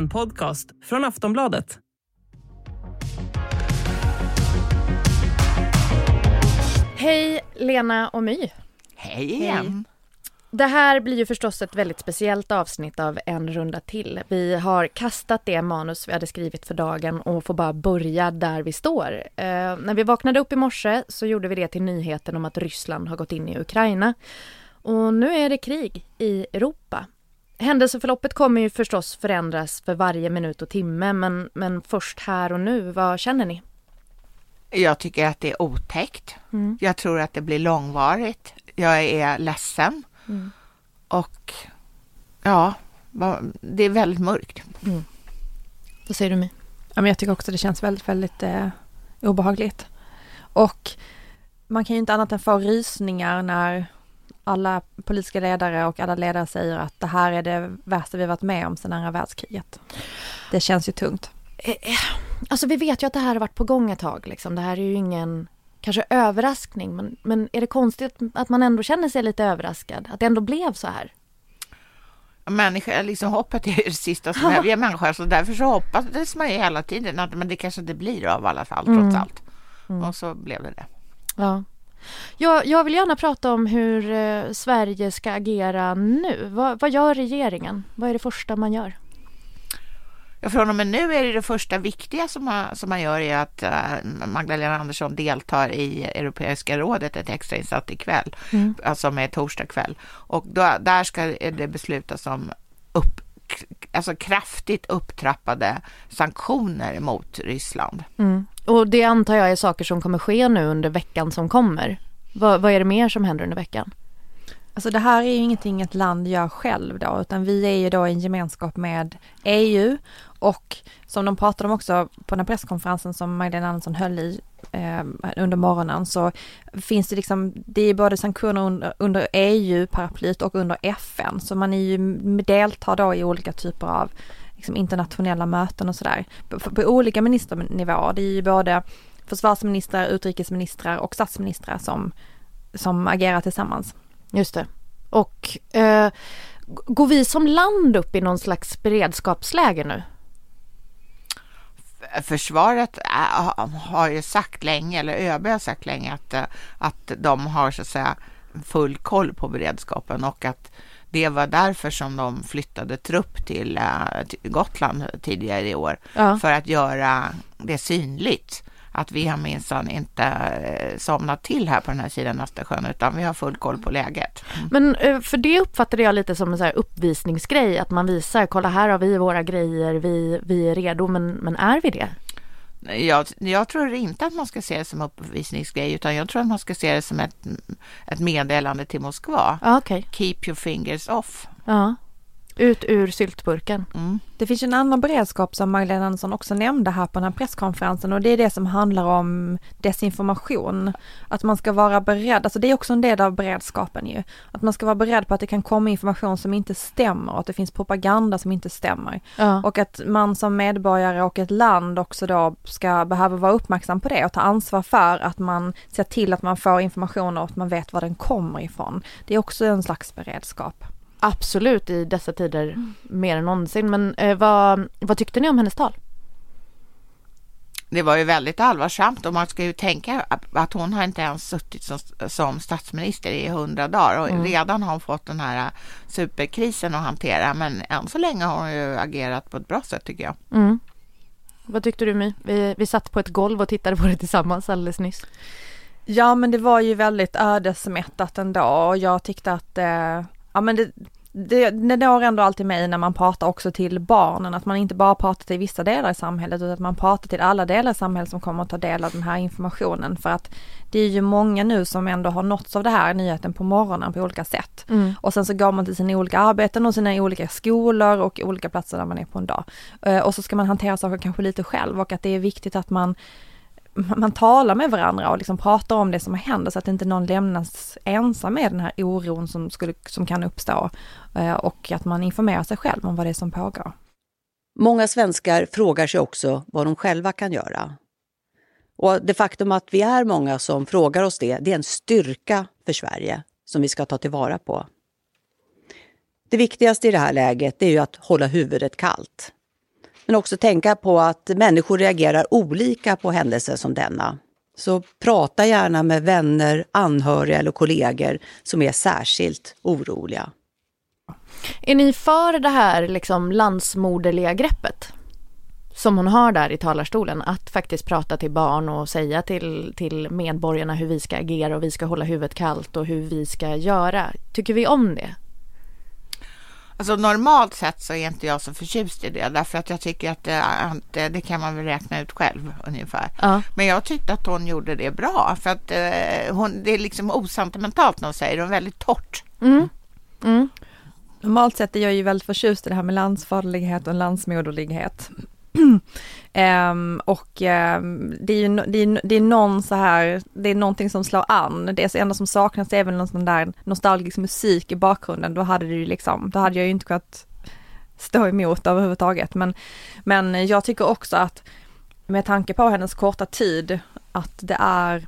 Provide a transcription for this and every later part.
En podcast från Aftonbladet. Hej Lena och My. Hej igen. Det här blir ju förstås ett väldigt speciellt avsnitt av En runda till. Vi har kastat det manus vi hade skrivit för dagen och får bara börja där vi står. Eh, när vi vaknade upp i morse så gjorde vi det till nyheten om att Ryssland har gått in i Ukraina. Och nu är det krig i Europa. Händelseförloppet kommer ju förstås förändras för varje minut och timme men, men först här och nu, vad känner ni? Jag tycker att det är otäckt. Mm. Jag tror att det blir långvarigt. Jag är ledsen. Mm. Och ja, det är väldigt mörkt. Vad säger du My? Ja, men jag tycker också det känns väldigt, väldigt eh, obehagligt. Och man kan ju inte annat än få rysningar när alla politiska ledare och alla ledare säger att det här är det värsta vi varit med om sedan andra världskriget. Det känns ju tungt. Alltså vi vet ju att det här har varit på gång ett tag liksom. Det här är ju ingen kanske överraskning men, men är det konstigt att man ändå känner sig lite överraskad? Att det ändå blev så här? Människa, liksom hoppet är det sista som är. Vi är människor, så därför så hoppades man ju hela tiden att men det kanske det blir av i alla fall, trots Mm. allt. Och så blev det det. Ja. Jag, jag vill gärna prata om hur eh, Sverige ska agera nu. Vad, vad gör regeringen? Vad är det första man gör? Ja, från och med nu är det det första viktiga som man, som man gör är att eh, Magdalena Andersson deltar i Europeiska rådet, ett extrainsatt ikväll, Mm. alltså med torsdag kväll. Och då, där ska det beslutas om upp, alltså kraftigt upptrappade sanktioner mot Ryssland. Mm. Och det antar jag är saker som kommer ske nu under veckan som kommer. Vad, vad är det mer som händer under veckan? Alltså det här är ju ingenting ett land gör själv då, utan vi är ju då i en gemenskap med EU och som de pratade om också på den här presskonferensen som Magdalena Andersson höll i eh, under morgonen så finns det liksom, det är både sanktioner under, under EU-paraplyet och under FN, så man är ju, deltar då i olika typer av liksom internationella möten och sådär på, på olika ministernivåer. Det är ju både försvarsministrar, utrikesministrar och statsministrar som, som agerar tillsammans. Just det. Och eh, går vi som land upp i någon slags beredskapsläge nu? Försvaret är, har ju sagt länge, eller ÖB har sagt länge att, eh, att de har så att säga full koll på beredskapen och att det var därför som de flyttade trupp till, eh, till Gotland tidigare i år Ja. för att göra det synligt att vi har minsann inte eh, somnat till här på den här sidan Östersjön utan vi har full koll på läget. Men eh, för det uppfattade jag lite som en så här uppvisningsgrej, att man visar, kolla här har vi våra grejer, vi, vi är redo, men, men är vi det? Jag, jag tror inte att man ska se det som uppvisningsgrej utan jag tror att man ska se det som ett, ett meddelande till Moskva. Okej. Keep your fingers off. Ja. Ut ur syltburken. Mm. Det finns en annan beredskap som Magdalena Andersson också nämnde här på den här presskonferensen och det är det som handlar om desinformation. Att man ska vara beredd, alltså det är också en del av beredskapen ju. Att man ska vara beredd på att det kan komma information som inte stämmer och att det finns propaganda som inte stämmer. Ja. Och att man som medborgare och ett land också då ska behöva vara uppmärksam på det och ta ansvar för att man ser till att man får information och att man vet var den kommer ifrån. Det är också en slags beredskap. Absolut i dessa tider mer än någonsin. Men eh, vad, vad tyckte ni om hennes tal? Det var ju väldigt allvarsamt och man ska ju tänka att- hon har inte ens suttit som, som statsminister i hundra dagar och redan har hon fått den här superkrisen att hantera men än så länge har hon ju agerat på ett bra sätt tycker jag. Mm. Vad tyckte du My? Vi, vi satt på ett golv och tittade på det tillsammans alldeles nyss. Ja men det var ju väldigt ödesmättat ändå och jag tyckte att, eh, ja men det, det, det når ändå alltid mig när man pratar också till barnen, att man inte bara pratar till vissa delar i samhället utan att man pratar till alla delar i samhället som kommer att ta del av den här informationen för att det är ju många nu som ändå har nåtts av det här nyheten på morgonen på olika sätt. Mm. Och sen så går man till sina olika arbeten och sina olika skolor och olika platser där man är på en dag. Eh, Och så ska man hantera saker kanske lite själv och att det är viktigt att man man talar med varandra och liksom pratar om det som händer så att inte någon lämnas ensam med den här oron som, skulle, som kan uppstå. Eh, och att man informerar sig själv om vad det är som pågår. Många svenskar frågar sig också vad de själva kan göra. Och det faktum att vi är många som frågar oss det, det är en styrka för Sverige som vi ska ta tillvara på. Det viktigaste i det här läget är ju att hålla huvudet kallt. Men också tänka på att människor reagerar olika på händelser som denna. Så prata gärna med vänner, anhöriga eller kollegor som är särskilt oroliga. Är ni för det här liksom landsmoderliga greppet? Som hon har där i talarstolen, att faktiskt prata till barn och säga till, till medborgarna hur vi ska agera och vi ska hålla huvudet kallt och hur vi ska göra. Tycker vi om det? Alltså normalt sett så är inte jag så förtjust i det därför att jag tycker att det, det kan man väl räkna ut själv ungefär. Ja. Men jag tyckte att hon gjorde det bra för att eh, hon, det är liksom osentimentalt när hon säger det, väldigt torrt. Mm. Mm. Normalt sett är jag ju väldigt förtjust i det här med landsfaderlighet och landsmoderlighet um, och um, det är ju det är, det är någon så här, det är någonting som slår an. Det enda som saknas är väl någon sån där nostalgisk musik i bakgrunden. Då hade det ju liksom, då hade jag ju inte kunnat stå emot överhuvudtaget. Men, men jag tycker också att med tanke på hennes korta tid, att det är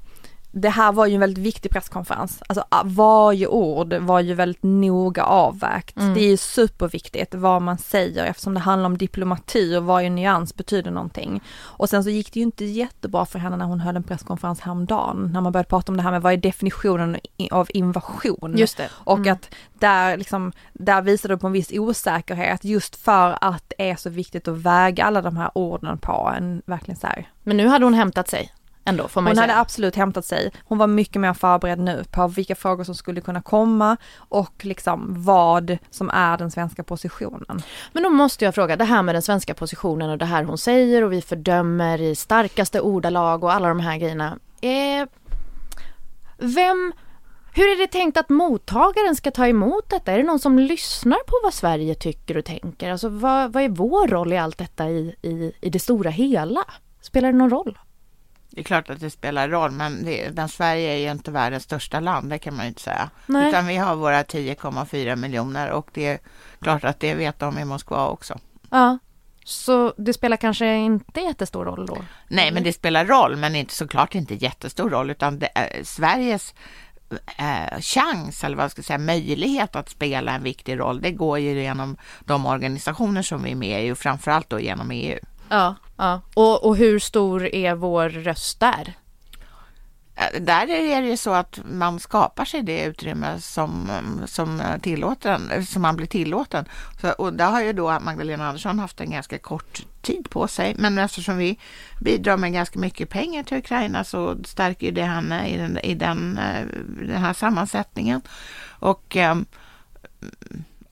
det här var ju en väldigt viktig presskonferens. Alltså varje ord var ju väldigt noga avvägt. Mm. Det är ju superviktigt vad man säger eftersom det handlar om diplomati och varje nyans betyder någonting. Och sen så gick det ju inte jättebra för henne när hon höll en presskonferens häromdagen, när man började prata om det här med vad är definitionen av invasion. Just det. Och mm. att där liksom, där visade det på en viss osäkerhet just för att det är så viktigt att väga alla de här orden på en verkligen så här. Men nu hade hon hämtat sig ändå får man Hon säga. hade absolut hämtat sig. Hon var mycket mer förberedd nu på vilka frågor som skulle kunna komma och liksom vad som är den svenska positionen. Men då måste jag fråga, det här med den svenska positionen och det här hon säger och vi fördömer i starkaste ordalag och alla de här grejerna. Eh, vem, hur är det tänkt att mottagaren ska ta emot detta? Är det någon som lyssnar på vad Sverige tycker och tänker? Alltså vad, vad är vår roll i allt detta i, i, i det stora hela? Spelar det någon roll? Det är klart att det spelar roll, men, det, men Sverige är ju inte världens största land, det kan man ju inte säga. Nej. Utan vi har våra 10,4 miljoner och det är klart att det vet de i Moskva också. Ja, så det spelar kanske inte jättestor roll då? Nej, men det spelar roll, men inte såklart inte jättestor roll, utan det är Sveriges eh, chans, eller vad ska jag säga, möjlighet att spela en viktig roll, det går ju genom de organisationer som vi är med i och framförallt då genom EU. Ja, ja. Och, och hur stor är vår röst där? Äh, där är det ju så att man skapar sig det utrymme som, som, tillåten, som man blir tillåten. Så, och där har ju då Magdalena Andersson haft en ganska kort tid på sig. Men eftersom vi bidrar med ganska mycket pengar till Ukraina så stärker det henne i den, i den, eh, den här sammansättningen. Och um,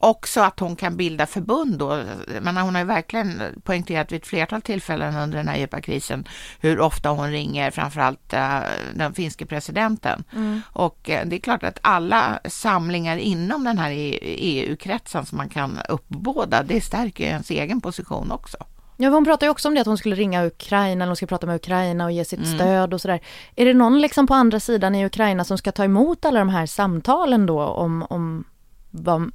också att hon kan bilda förbund då. Men hon har ju verkligen poängterat vid ett flertal tillfällen under den här djupa krisen hur ofta hon ringer framförallt uh, den finske presidenten. Mm. Och uh, det är klart att alla samlingar inom den här EU-kretsen som man kan uppbåda, det stärker ens egen position också. Ja, hon pratar ju också om det att hon skulle ringa Ukraina, hon ska prata med Ukraina och ge sitt mm. stöd och sådär. Är det någon liksom på andra sidan i Ukraina som ska ta emot alla de här samtalen då om, om vad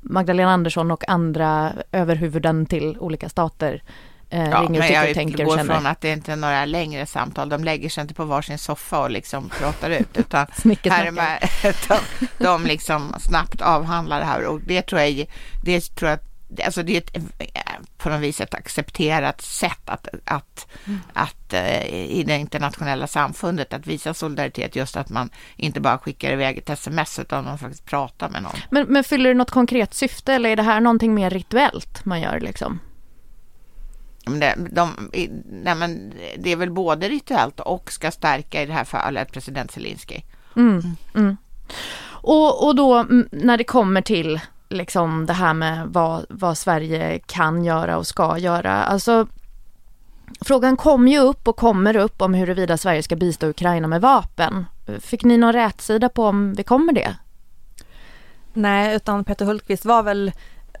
Magdalena Andersson och andra överhuvuden till olika stater eh, ja, ringer och tycker och tänker och känner. från att det inte är några längre samtal. De lägger sig inte på varsin soffa och liksom pratar ut utan här med, de, de liksom snabbt avhandlar det här och det tror jag, det tror jag alltså det är ett, på något vis ett accepterat sätt att, att, mm. att uh, i det internationella samfundet att visa solidaritet just att man inte bara skickar iväg ett sms utan man faktiskt pratar med någon. Men, men fyller det något konkret syfte eller är det här någonting mer rituellt man gör liksom? Det, de, nej men det är väl både rituellt och ska stärka i det här fallet president Zelensky. Mm, mm. Och, och då när det kommer till liksom det här med vad, vad Sverige kan göra och ska göra. Alltså Frågan kom ju upp och kommer upp om huruvida Sverige ska bistå Ukraina med vapen. Fick ni någon rätsida på om vi kommer det? Nej, utan Peter Hultqvist var väl,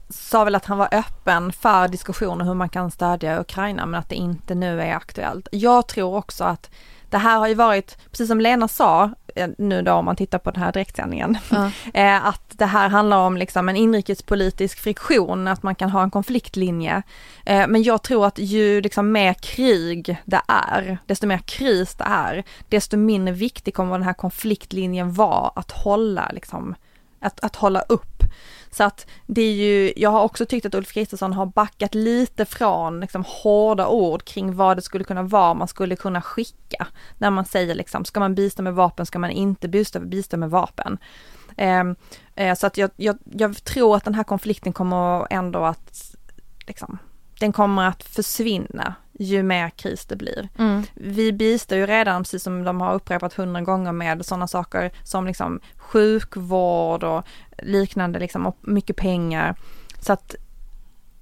sa väl att han var öppen för diskussioner hur man kan stödja Ukraina men att det inte nu är aktuellt. Jag tror också att det här har ju varit, precis som Lena sa, nu då om man tittar på den här direktsändningen, uh. att det här handlar om liksom en inrikespolitisk friktion, att man kan ha en konfliktlinje. Eh, men jag tror att ju liksom mer krig det är, desto mer kris det är, desto mindre viktig kommer den här konfliktlinjen vara att hålla liksom, att, att hålla upp. Så att det är ju, jag har också tyckt att Ulf Kristersson har backat lite från liksom hårda ord kring vad det skulle kunna vara man skulle kunna skicka. När man säger liksom, ska man bistå med vapen, ska man inte bistå, bistå med vapen. Eh, eh, så att jag, jag, jag tror att den här konflikten kommer ändå att, liksom, den kommer att försvinna ju mer kris det blir. Mm. Vi bistår ju redan, precis som de har upprepat hundra gånger med sådana saker som liksom sjukvård och liknande liksom och mycket pengar. Så att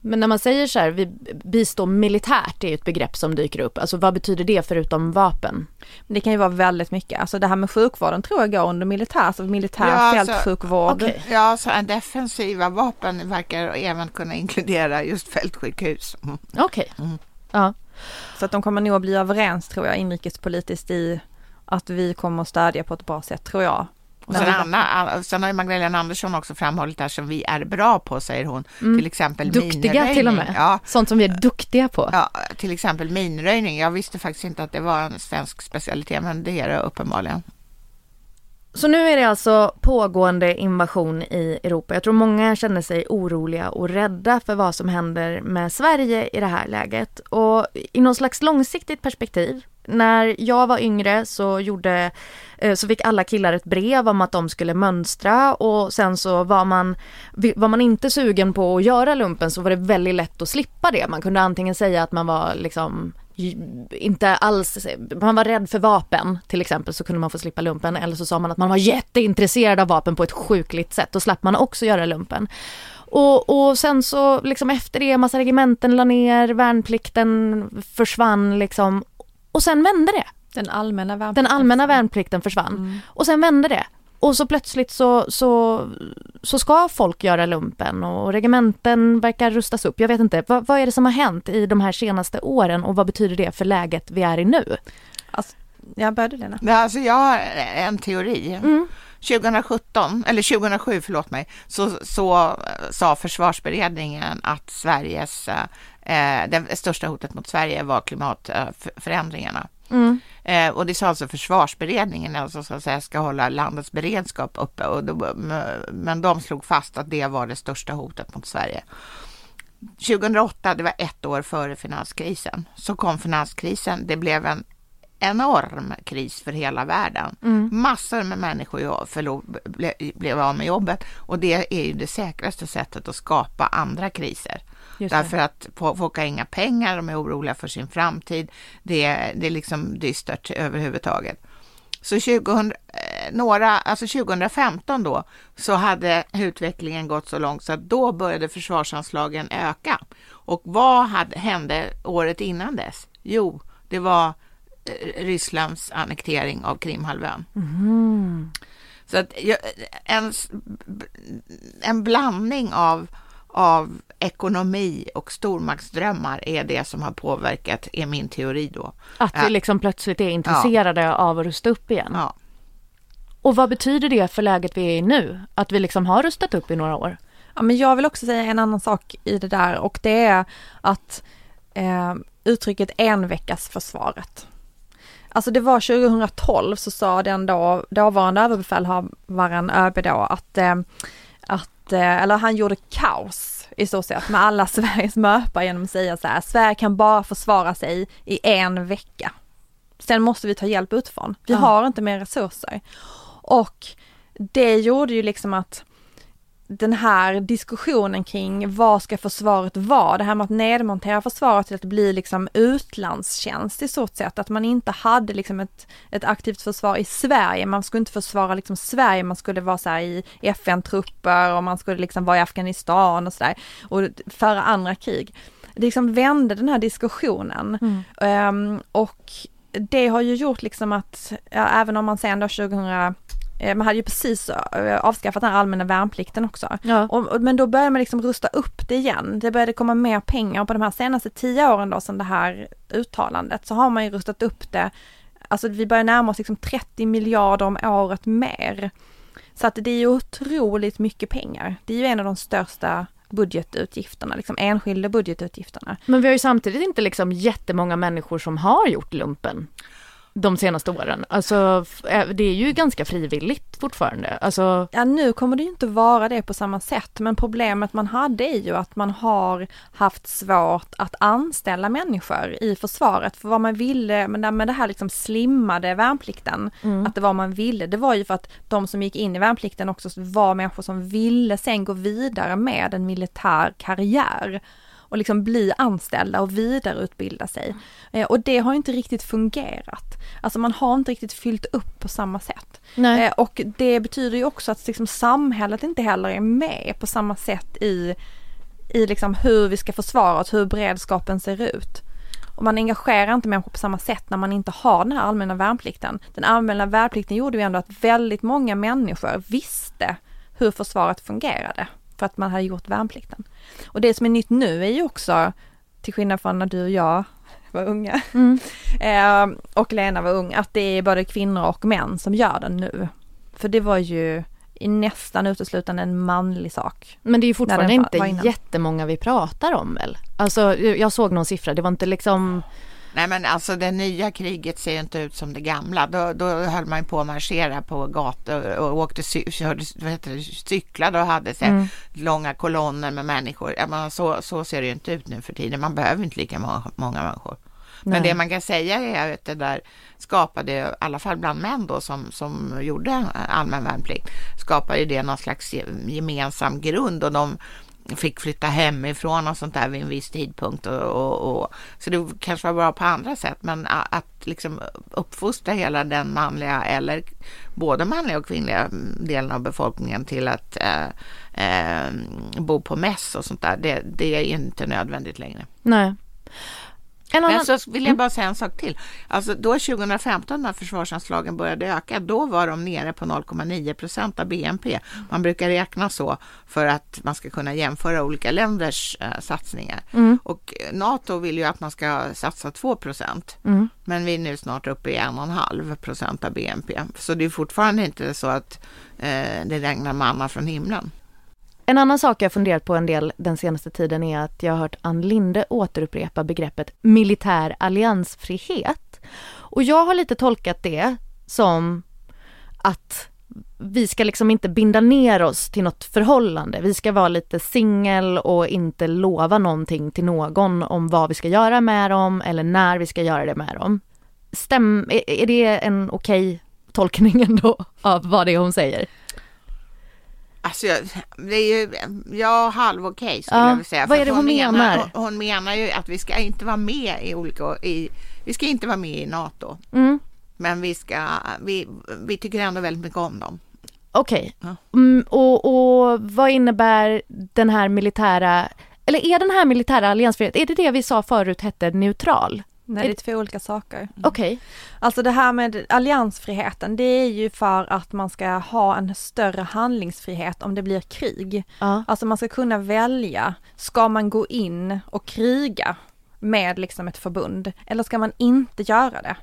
Men när man säger så här, vi bistår militärt är ju ett begrepp som dyker upp. Alltså vad betyder det förutom vapen? det kan ju vara väldigt mycket. Alltså det här med sjukvården tror jag går under militär, alltså militär Ja, alltså, fältsjukvård. okej. Ja, så en defensiva vapen verkar även kunna inkludera just fältsjukhus. Okej. Mm. Ja. Så att de kommer nog bli överens tror jag inrikespolitiskt i att vi kommer att stödja på ett bra sätt tror jag. Och sen, Anna, sen har ju Magdalena Andersson också framhållit det här som vi är bra på, säger hon. Mm. Till exempel Duktiga minröjning. till och med. Ja, Sånt som vi är duktiga på. ja, till exempel minröjning. Jag visste faktiskt inte att det var en svensk specialitet, men det är det uppenbarligen. Så nu är det alltså pågående invasion i Europa. Jag tror många känner sig oroliga och rädda för vad som händer med Sverige i det här läget. Och i någon slags långsiktigt perspektiv, när jag var yngre så gjorde eh, så fick alla killar ett brev om att de skulle mönstra och sen så var man, var man inte sugen på att göra lumpen så var det väldigt lätt att slippa det. Man kunde antingen säga att man var liksom inte alls, man var rädd för vapen till exempel så kunde man få slippa lumpen eller så sa man att man var jätteintresserad av vapen på ett sjukligt sätt. Då slapp man också göra lumpen. Och, och sen så liksom efter det, massa regementen la ner, värnplikten försvann liksom. Och sen vände det. Den allmänna värnplikten. Den allmänna värnplikten försvann. Mm. Och sen vände det. Och så plötsligt så, så, så ska folk göra lumpen och regementen verkar rustas upp. Jag vet inte, vad, vad är det som har hänt i de här senaste åren och vad betyder det för läget vi är i nu? Jag började Lena. Alltså jag har en teori. Mm. 2017, eller 2007 förlåt mig, så, så sa försvarsberedningen att Sveriges, eh, det största hotet mot Sverige var klimatförändringarna. Mm. Eh, och det sa alltså försvarsberedningen, alltså så att säga ska hålla landets beredskap uppe. Och då, men de slog fast att det var det största hotet mot Sverige. 2008, det var ett år före finanskrisen, så kom finanskrisen. Det blev en enorm kris för hela världen. Mm. Massor med människor förlor, ble, blev av med jobbet och det är ju det säkraste sättet att skapa andra kriser. Därför att folk har inga pengar, de är oroliga för sin framtid. Det är, det är liksom dystert överhuvudtaget. Så 2000, eh, några, alltså 2015 då, så hade utvecklingen gått så långt så att då började försvarsanslagen öka. Och vad hade, hände året innan dess? Jo, det var eh, Rysslands annektering av Krimhalvön. Mm. Så att en, en blandning av, av ekonomi och stormaktsdrömmar är det som har påverkat, är min teori då. Att vi Ja. liksom plötsligt är intresserade av att rusta upp igen. Ja. Och vad betyder det för läget vi är i nu? Att vi liksom har rustat upp i några år? Ja, men jag vill också säga en annan sak i det där och det är att eh, uttrycket enveckasförsvaret. Alltså det var 2012 så sa den då, dåvarande överbefälhavaren ÖB då att, eh, att eh, eller han gjorde kaos i stort sett med alla Sveriges möpar genom att säga så här, Sverige kan bara försvara sig i en vecka. Sen måste vi ta hjälp utifrån. Vi Ja. har inte mer resurser. Och det gjorde ju liksom att den här diskussionen kring vad ska försvaret vara, det här med att nedmontera försvaret till att bli liksom utlandstjänst i stort sett, att man inte hade liksom ett, ett aktivt försvar i Sverige, man skulle inte försvara liksom Sverige, man skulle vara så här i FN-trupper och man skulle liksom vara i Afghanistan och sådär och föra andra krig. Det liksom vände den här diskussionen. Ehm, och det har ju gjort liksom att, ja, även om man sen då 2000 eh, man hade ju precis eh, avskaffat den här allmänna värnplikten också. Ja. Och, och, men då började man liksom rusta upp det igen. Det började komma mer pengar och på de här senaste tio åren då sedan det här uttalandet så har man ju rustat upp det. Alltså vi börjar närma oss liksom 30 miljarder om året mer. Så att det är ju otroligt mycket pengar. Det är ju en av de största budgetutgifterna, liksom enskilda budgetutgifterna. Men vi har ju samtidigt inte liksom jättemånga människor som har gjort lumpen. De senaste åren. Alltså det är ju ganska frivilligt fortfarande. Alltså... Ja nu kommer det ju inte vara det på samma sätt men problemet man hade är ju att man har haft svårt att anställa människor i försvaret för vad man ville men med det här liksom slimmade värnplikten, mm. att det var man ville, det var ju för att de som gick in i värnplikten också var människor som ville sen gå vidare med en militär karriär och liksom bli anställda och vidareutbilda sig. Eh, och det har inte riktigt fungerat. Alltså man har inte riktigt fyllt upp på samma sätt. Eh, och det betyder ju också att liksom samhället inte heller är med på samma sätt i, i liksom hur vi ska försvara oss, hur beredskapen ser ut. Och man engagerar inte människor på samma sätt när man inte har den här allmänna värnplikten. Den allmänna värnplikten gjorde ju ändå att väldigt många människor visste hur försvaret fungerade för att man hade gjort värnplikten. Och det som är nytt nu är ju också, till skillnad från när du och jag var unga mm. eh, och Lena var ung, att det är både kvinnor och män som gör den nu. För det var ju i nästan uteslutande en manlig sak. Men det är ju fortfarande inte jättemånga vi pratar om väl? Alltså jag såg någon siffra, det var inte liksom Nej men alltså det nya kriget ser inte ut som det gamla. Då, då höll man på att marschera på gator och åkte körde, vad heter det, cyklade och hade så mm. långa kolonner med människor. Ja, så, så ser det ju inte ut nu för tiden. Man behöver inte lika många, många människor. Nej. Men det man kan säga är att det där skapade, i alla fall bland män då som, som gjorde allmän värnplikt, skapade det någon slags gemensam grund och de fick flytta hemifrån och sånt där vid en viss tidpunkt. Och, och, och, så det kanske var bra på andra sätt, men att liksom uppfostra hela den manliga eller både manliga och kvinnliga mm, delen av befolkningen till att eh, eh, bo på mäss och sånt där, det, det är inte nödvändigt längre. Nej. Annan... Men så vill jag mm. bara säga en sak till. Alltså då 2015 när försvarsanslagen började öka, då var de nere på 0,9 procent av BNP. Man brukar räkna så för att man ska kunna jämföra olika länders uh, satsningar. Mm. Och NATO vill ju att man ska satsa 2 procent. Mm. Men vi är nu snart uppe i 1,5 procent av BNP. Så det är fortfarande inte så att uh, det regnar manna från himlen. En annan sak jag funderat på en del den senaste tiden är att jag har hört Ann Linde återupprepa begreppet militär alliansfrihet. Och jag har lite tolkat det som att vi ska liksom inte binda ner oss till något förhållande. Vi ska vara lite singel och inte lova någonting till någon om vad vi ska göra med dem eller när vi ska göra det med dem. Stäm, är det en okej okay tolkning ändå av vad det är hon säger? Alltså, det är ju, ja, halv okej okay, skulle ja. jag vilja säga. Vad är det hon, hon menar? Hon, hon, menar ju att vi ska inte vara med i olika, i, vi ska inte vara med i NATO. Mm. Men vi ska, vi, vi tycker ändå väldigt mycket om dem. Okej, okay. ja. mm, och, och vad innebär den här militära, eller är den här militära alliansfriheten, är det det vi sa förut hette neutral? Nej, det är två olika saker. Mm. Okej. Okay. Alltså det här med alliansfriheten, det är ju för att man ska ha en större handlingsfrihet om det blir krig. Uh. Alltså man ska kunna välja, ska man gå in och kriga med liksom ett förbund eller ska man inte göra det?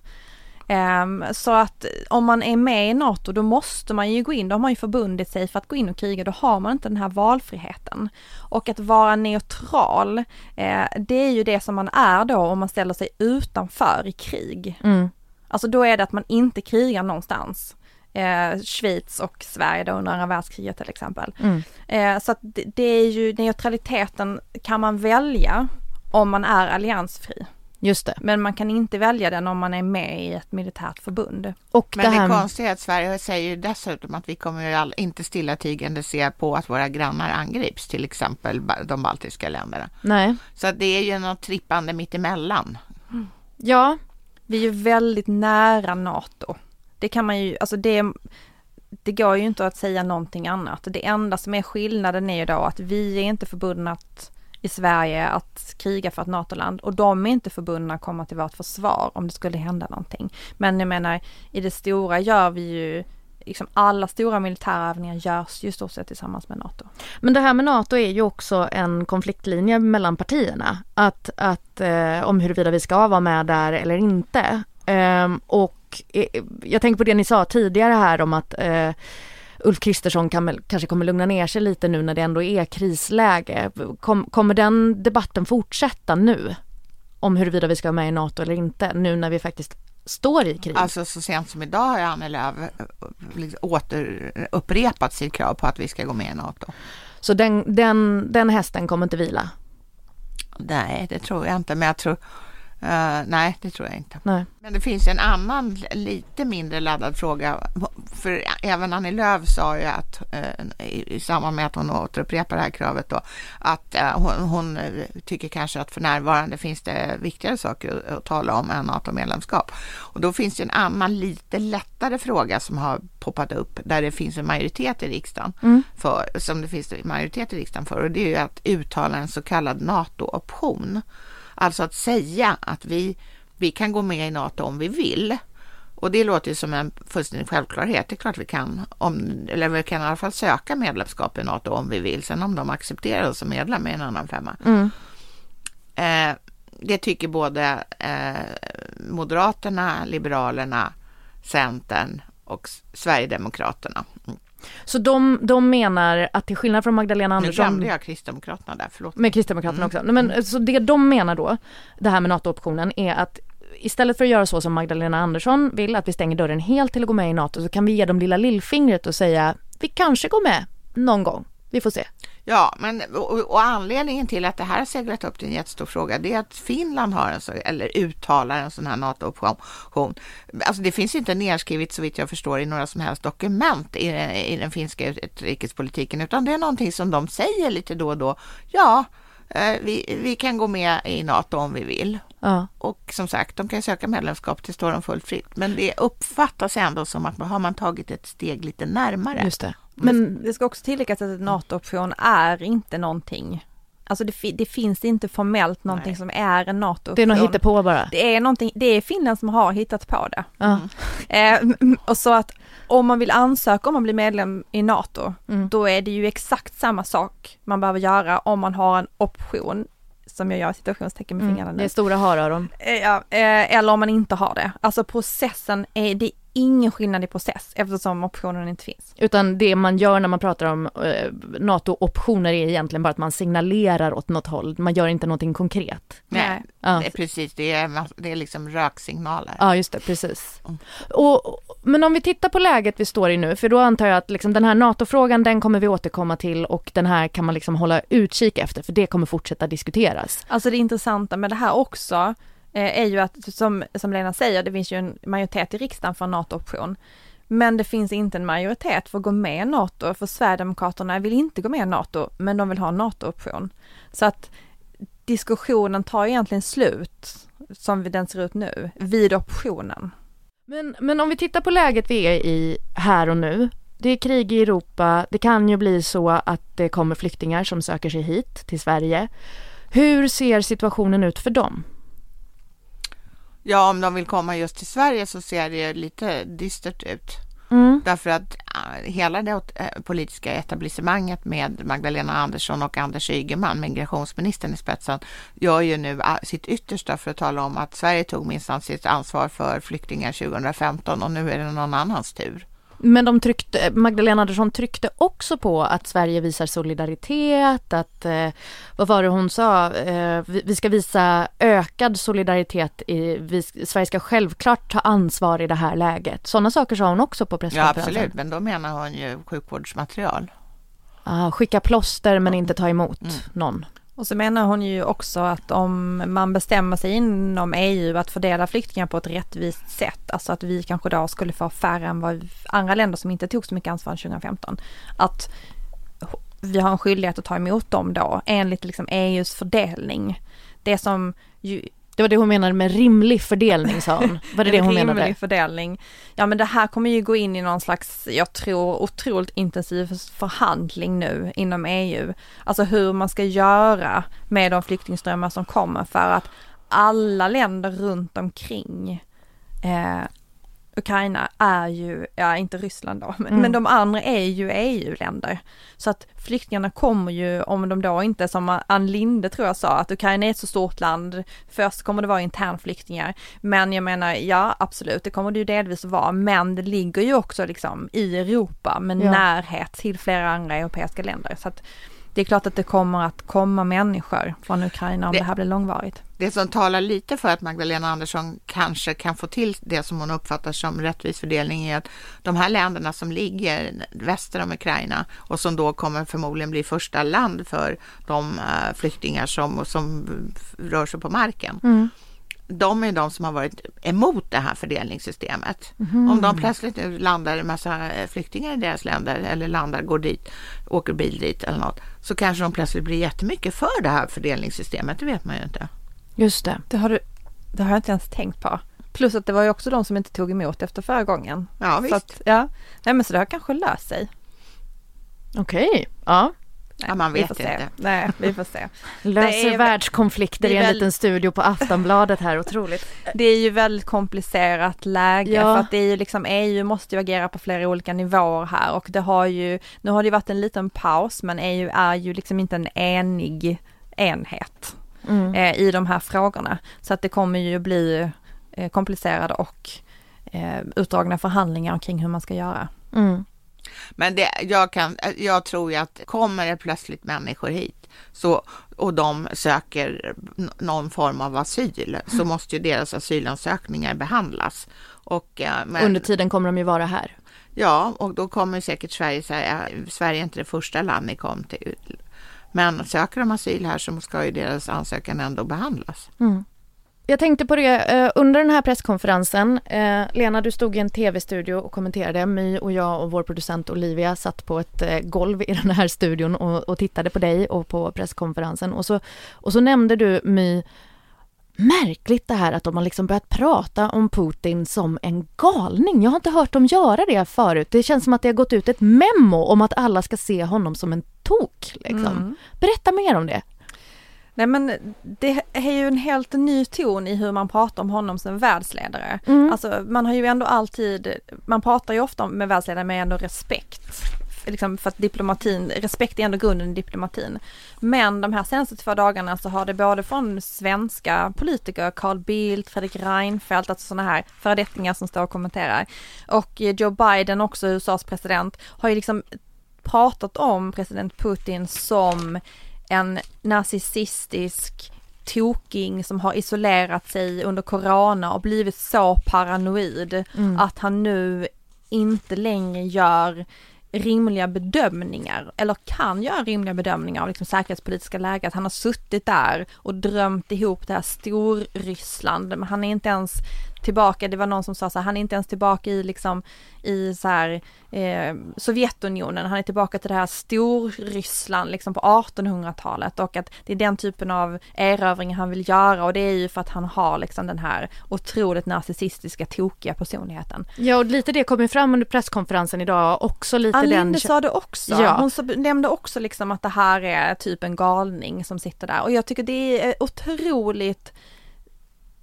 Um, så att om man är med i NATO då måste man ju gå in, då har man ju förbundit sig för att gå in och kriga, då har man inte den här valfriheten. Och att vara neutral, eh, det är ju det som man är då om man ställer sig utanför i krig. Mm. Alltså då är det att man inte krigar någonstans. Eh, Schweiz och Sverige då under andra världskriget till exempel. Mm. Eh, så att det, det är ju neutraliteten kan man välja om man är alliansfri. Just det. Men man kan inte välja den om man är med i ett militärt förbund. Och Men det, här... det konstiga är att Sverige säger dessutom att vi kommer inte stillatigande se på att våra grannar angrips, till exempel de baltiska länderna. Nej. Så det är ju något trippande mittemellan. Mm. Ja. Vi är ju väldigt nära NATO. Det kan man ju, alltså det, det går ju inte att säga någonting annat. Det enda som är skillnaden är ju då att vi är inte förbundna att i Sverige att kriga för ett NATO-land och de är inte förbundna att komma till vårt försvar om det skulle hända någonting. Men jag menar, i det stora gör vi ju liksom alla stora militära övningar görs ju stort sett tillsammans med NATO. Men det här med NATO är ju också en konfliktlinje mellan partierna. Att, att eh, om huruvida vi ska vara med där eller inte. Eh, och eh, jag tänker på det ni sa tidigare här om att eh, Ulf Kristersson kan, kanske kommer lugna ner sig lite nu när det ändå är krisläge. Kom, kommer den debatten fortsätta nu? Om huruvida vi ska vara med i NATO eller inte, nu när vi faktiskt står i krig. Alltså så sent som idag har Annie Lööf eh, liksom åter upprepat sitt krav på att vi ska gå med i NATO. Så den, den, den hästen kommer inte vila? Nej, det tror jag inte, men jag tror Uh, nej, det tror jag inte. Nej. Men det finns en annan lite mindre laddad fråga. För även Annie Lööf sa ju att uh, i, i samband med att hon återupprepar det här kravet då, att uh, hon, hon, tycker kanske att för närvarande finns det viktigare saker att, att tala om än NATO-medlemskap. Och då finns det en annan lite lättare fråga som har poppat upp där det finns en majoritet i riksdagen mm. för, som det finns majoritet i riksdagen för och det är ju att uttala en så kallad NATO-option. Alltså att säga att vi, vi kan gå med i NATO om vi vill. Och det låter ju som en fullständig självklarhet. Det är klart vi kan, om, eller vi kan i alla fall söka medlemskap i NATO om vi vill. Sen om de accepterar oss som medlem är en annan femma. Mm. Eh, det tycker både eh, Moderaterna, Liberalerna, Centern och Sverigedemokraterna. Mm. Så de, de menar att till skillnad från Magdalena Andersson... Nu glömde jag Kristdemokraterna där, förlåt. Med Kristdemokraterna mm. också. Men, så det de menar då, det här med NATO-optionen, är att istället för att göra så som Magdalena Andersson vill, att vi stänger dörren helt till att gå med i NATO, så kan vi ge dem lilla lillfingret och säga vi kanske går med någon gång. Vi får se. Ja, men och, och, anledningen till att det här har seglat upp till en jättestor fråga, det är att Finland har en så, eller uttalar en sån här NATO-option. Alltså det finns inte nedskrivet så vitt jag förstår i några som helst dokument i, i den finska utrikespolitiken, utan det är någonting som de säger lite då och då. Ja, vi, vi kan gå med i NATO om vi vill. Ja. Och som sagt, de kan söka medlemskap, det står dem fullt fritt. Men det uppfattas ändå som att har man tagit ett steg lite närmare. Just det. Men det ska också tilläggas att en NATO-option är inte någonting Alltså det, det, finns inte formellt någonting Nej. som är en NATO-option. Det är något på bara? Det är någonting, det är Finland som har hittat på det. Mm. Eh, och så att om man vill ansöka om att bli medlem i NATO, mm. då är det ju exakt samma sak man behöver göra om man har en option som jag gör situationstecken med mm. fingrarna nu. Det är stora haröron. Eh, ja, eh, eller om man inte har det. Alltså processen är, det ingen skillnad i process eftersom optionen inte finns. Utan det man gör när man pratar om eh, NATO-optioner är egentligen bara att man signalerar åt något håll. Man gör inte någonting konkret. Nej, ja. det är precis. Det är, det är liksom röksignaler. Ja, just det, precis. Mm. Och, men om vi tittar på läget vi står i nu, för då antar jag att liksom den här NATO-frågan, den kommer vi återkomma till och den här kan man liksom hålla utkik efter, för det kommer fortsätta diskuteras. Alltså det intressanta med det här också, Eh, är ju att, som, som Lena säger, det finns ju en majoritet i riksdagen för en NATO-option. Men det finns inte en majoritet för att gå med i NATO, för Sverigedemokraterna vill inte gå med i NATO, men de vill ha en NATO-option. Så att diskussionen tar egentligen slut, som den ser ut nu, vid optionen. Men, men om vi tittar på läget vi är i här och nu. Det är krig i Europa, det kan ju bli så att det kommer flyktingar som söker sig hit till Sverige. Hur ser situationen ut för dem? Ja, om de vill komma just till Sverige så ser det lite dystert ut. Mm. Därför att hela det äh, politiska etablissemanget med Magdalena Andersson och Anders Ygeman, migrationsministern i spetsen, gör ju nu sitt yttersta för att tala om att Sverige tog minstans sitt ansvar för flyktingar 2015 och nu är det någon annans tur. Men de tryckte, Magdalena Andersson tryckte också på att Sverige visar solidaritet, att, eh, vad var det hon sa, eh, vi, vi, ska visa ökad solidaritet, i, vi, Sverige ska självklart ta ansvar i det här läget. Sådana saker sa hon också på presskonferensen. Ja absolut, men då menar hon ju sjukvårdsmaterial. Ah, skicka plåster men inte ta emot mm. någon. Och så menar hon ju också att om man bestämmer sig inom EU att fördela flyktingar på ett rättvist sätt, alltså att vi kanske då skulle få färre än vad andra länder som inte tog så mycket ansvar 2015, att vi har en skyldighet att ta emot dem då enligt liksom EUs fördelning. Det som ju det var det hon menade med rimlig fördelning sa hon. Var det det hon menade? Rimlig fördelning. Ja men det här kommer ju gå in i någon slags, jag tror otroligt intensiv förhandling nu inom EU. Alltså hur man ska göra med de flyktingströmmar som kommer för att alla länder runt omkring eh, Ukraina är ju, ja inte Ryssland då, men, mm. men de andra är ju EU-länder. Så att flyktingarna kommer ju, om de då inte som Ann Linde tror jag sa, att Ukraina är ett så stort land, först kommer det vara internflyktingar, men jag menar ja absolut, det kommer det ju delvis vara, men det ligger ju också liksom i Europa med ja. närhet till flera andra europeiska länder. Så att det är klart att det kommer att komma människor från Ukraina om det, Det- här blir långvarigt. Det som talar lite för att Magdalena Andersson kanske kan få till det som hon uppfattar som rättvis fördelning är att de här länderna som ligger väster om Ukraina och som då kommer förmodligen bli första land för de eh, flyktingar som, som rör sig på marken. De är de som har varit emot det här fördelningssystemet. Om de plötsligt nu landar en massa eh, flyktingar i deras länder eller landar, går dit, åker bil dit eller något, så kanske de plötsligt blir jättemycket för det här fördelningssystemet. Det vet man ju inte. Just det. Det har, du, det har jag inte ens tänkt på. Plus att det var ju också de som inte tog emot efter förra gången. Ja, Så visst. att, ja. Nej men så det har kanske löst sig. Okej, ja. Nej, Ja, man vi vet se. inte. Nej, vi får se. Löser är- världskonflikter i en väl- liten studio på Aftonbladet här, otroligt. Det är ju väldigt komplicerat läge Ja. för att det är ju liksom EU måste ju agera på flera olika nivåer här och det har ju, nu har det ju varit en liten paus men EU är ju liksom inte en enig enhet Mm. eh, i de här frågorna. Så att det kommer ju bli eh, komplicerade och eh, utdragna förhandlingar kring hur man ska göra. Mm. Men det, jag, kan, jag tror ju att kommer det plötsligt människor hit så, och de söker någon form av asyl så måste ju deras asylansökningar behandlas. Och, eh, men, Under tiden kommer de ju vara här. Ja, och då kommer säkert Sverige säga Sverige är inte det första land ni kom till. Men söker de asyl här så ska ju deras ansökan ändå behandlas. Jag tänkte på det eh, under den här presskonferensen. Eh, Lena, du stod i en tv-studio och kommenterade. My och jag och vår producent Olivia satt på ett eh, golv i den här studion och, och tittade på dig och på presskonferensen. Och så, och så nämnde du My Märkligt det här att de har liksom börjat prata om Putin som en galning. Jag har inte hört dem göra det förut. Det känns som att det har gått ut ett memo om att alla ska se honom som en tok. Liksom. Mm. Berätta mer om det. Nej men det är ju en helt ny ton i hur man pratar om honom som världsledare. Mm. Alltså man har ju ändå alltid, man pratar ju ofta med världsledare med ändå respekt. Liksom för att diplomatin, respekt är ändå grunden i diplomatin. Men de här senaste två dagarna så har det både från svenska politiker, Carl Bildt, Fredrik Reinfeldt, alltså sådana här föredettingar som står och kommenterar. Och Joe Biden, också USAs president, har ju liksom pratat om president Putin som en narcissistisk toking som har isolerat sig under corona och blivit så paranoid att han nu inte längre gör rimliga bedömningar eller kan göra rimliga bedömningar av liksom säkerhetspolitiska läget. Han har suttit där och drömt ihop det här Storryssland, men han är inte ens tillbaka, det var någon som sa så här, han är inte ens tillbaka i liksom i så här eh, Sovjetunionen, han är tillbaka till det här Storryssland liksom på 1800-talet och att det är den typen av erövring han vill göra och det är ju för att han har liksom den här otroligt narcissistiska tokiga personligheten. Ja, och lite det kom ju fram under presskonferensen idag, också lite Ann den... Linde sa det också. Ja. Hon nämnde också liksom att det här är typ en galning som sitter där och jag tycker det är otroligt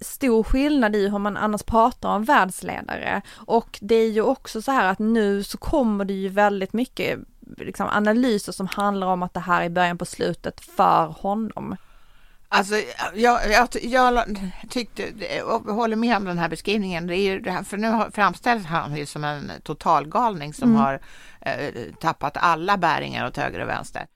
stor skillnad i hur man annars pratar om världsledare och det är ju också så här att nu så kommer det ju väldigt mycket liksom, analyser som handlar om att det här är början på slutet för honom. Alltså, jag, jag, jag tyckte, och håller med om den här beskrivningen. Det är ju det här, för nu har- framställs han ju som en totalgalning som har eh, tappat alla bäringar åt höger och vänster.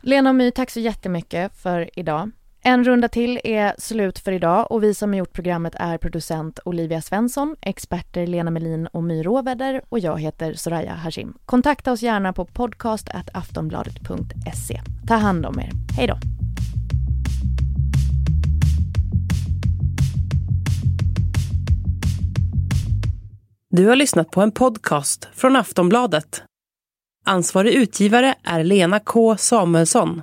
Lena och My, tack så jättemycket för idag. En runda till är slut för idag och vi som har gjort programmet är producent Olivia Svensson, experter Lena Melin och My Råväder och jag heter Soraya Hashim. Kontakta oss gärna på podcast.aftonbladet.se. Ta hand om er. Hej då! Du har lyssnat på en podcast från Aftonbladet. Ansvarig utgivare är Lena K Samuelsson.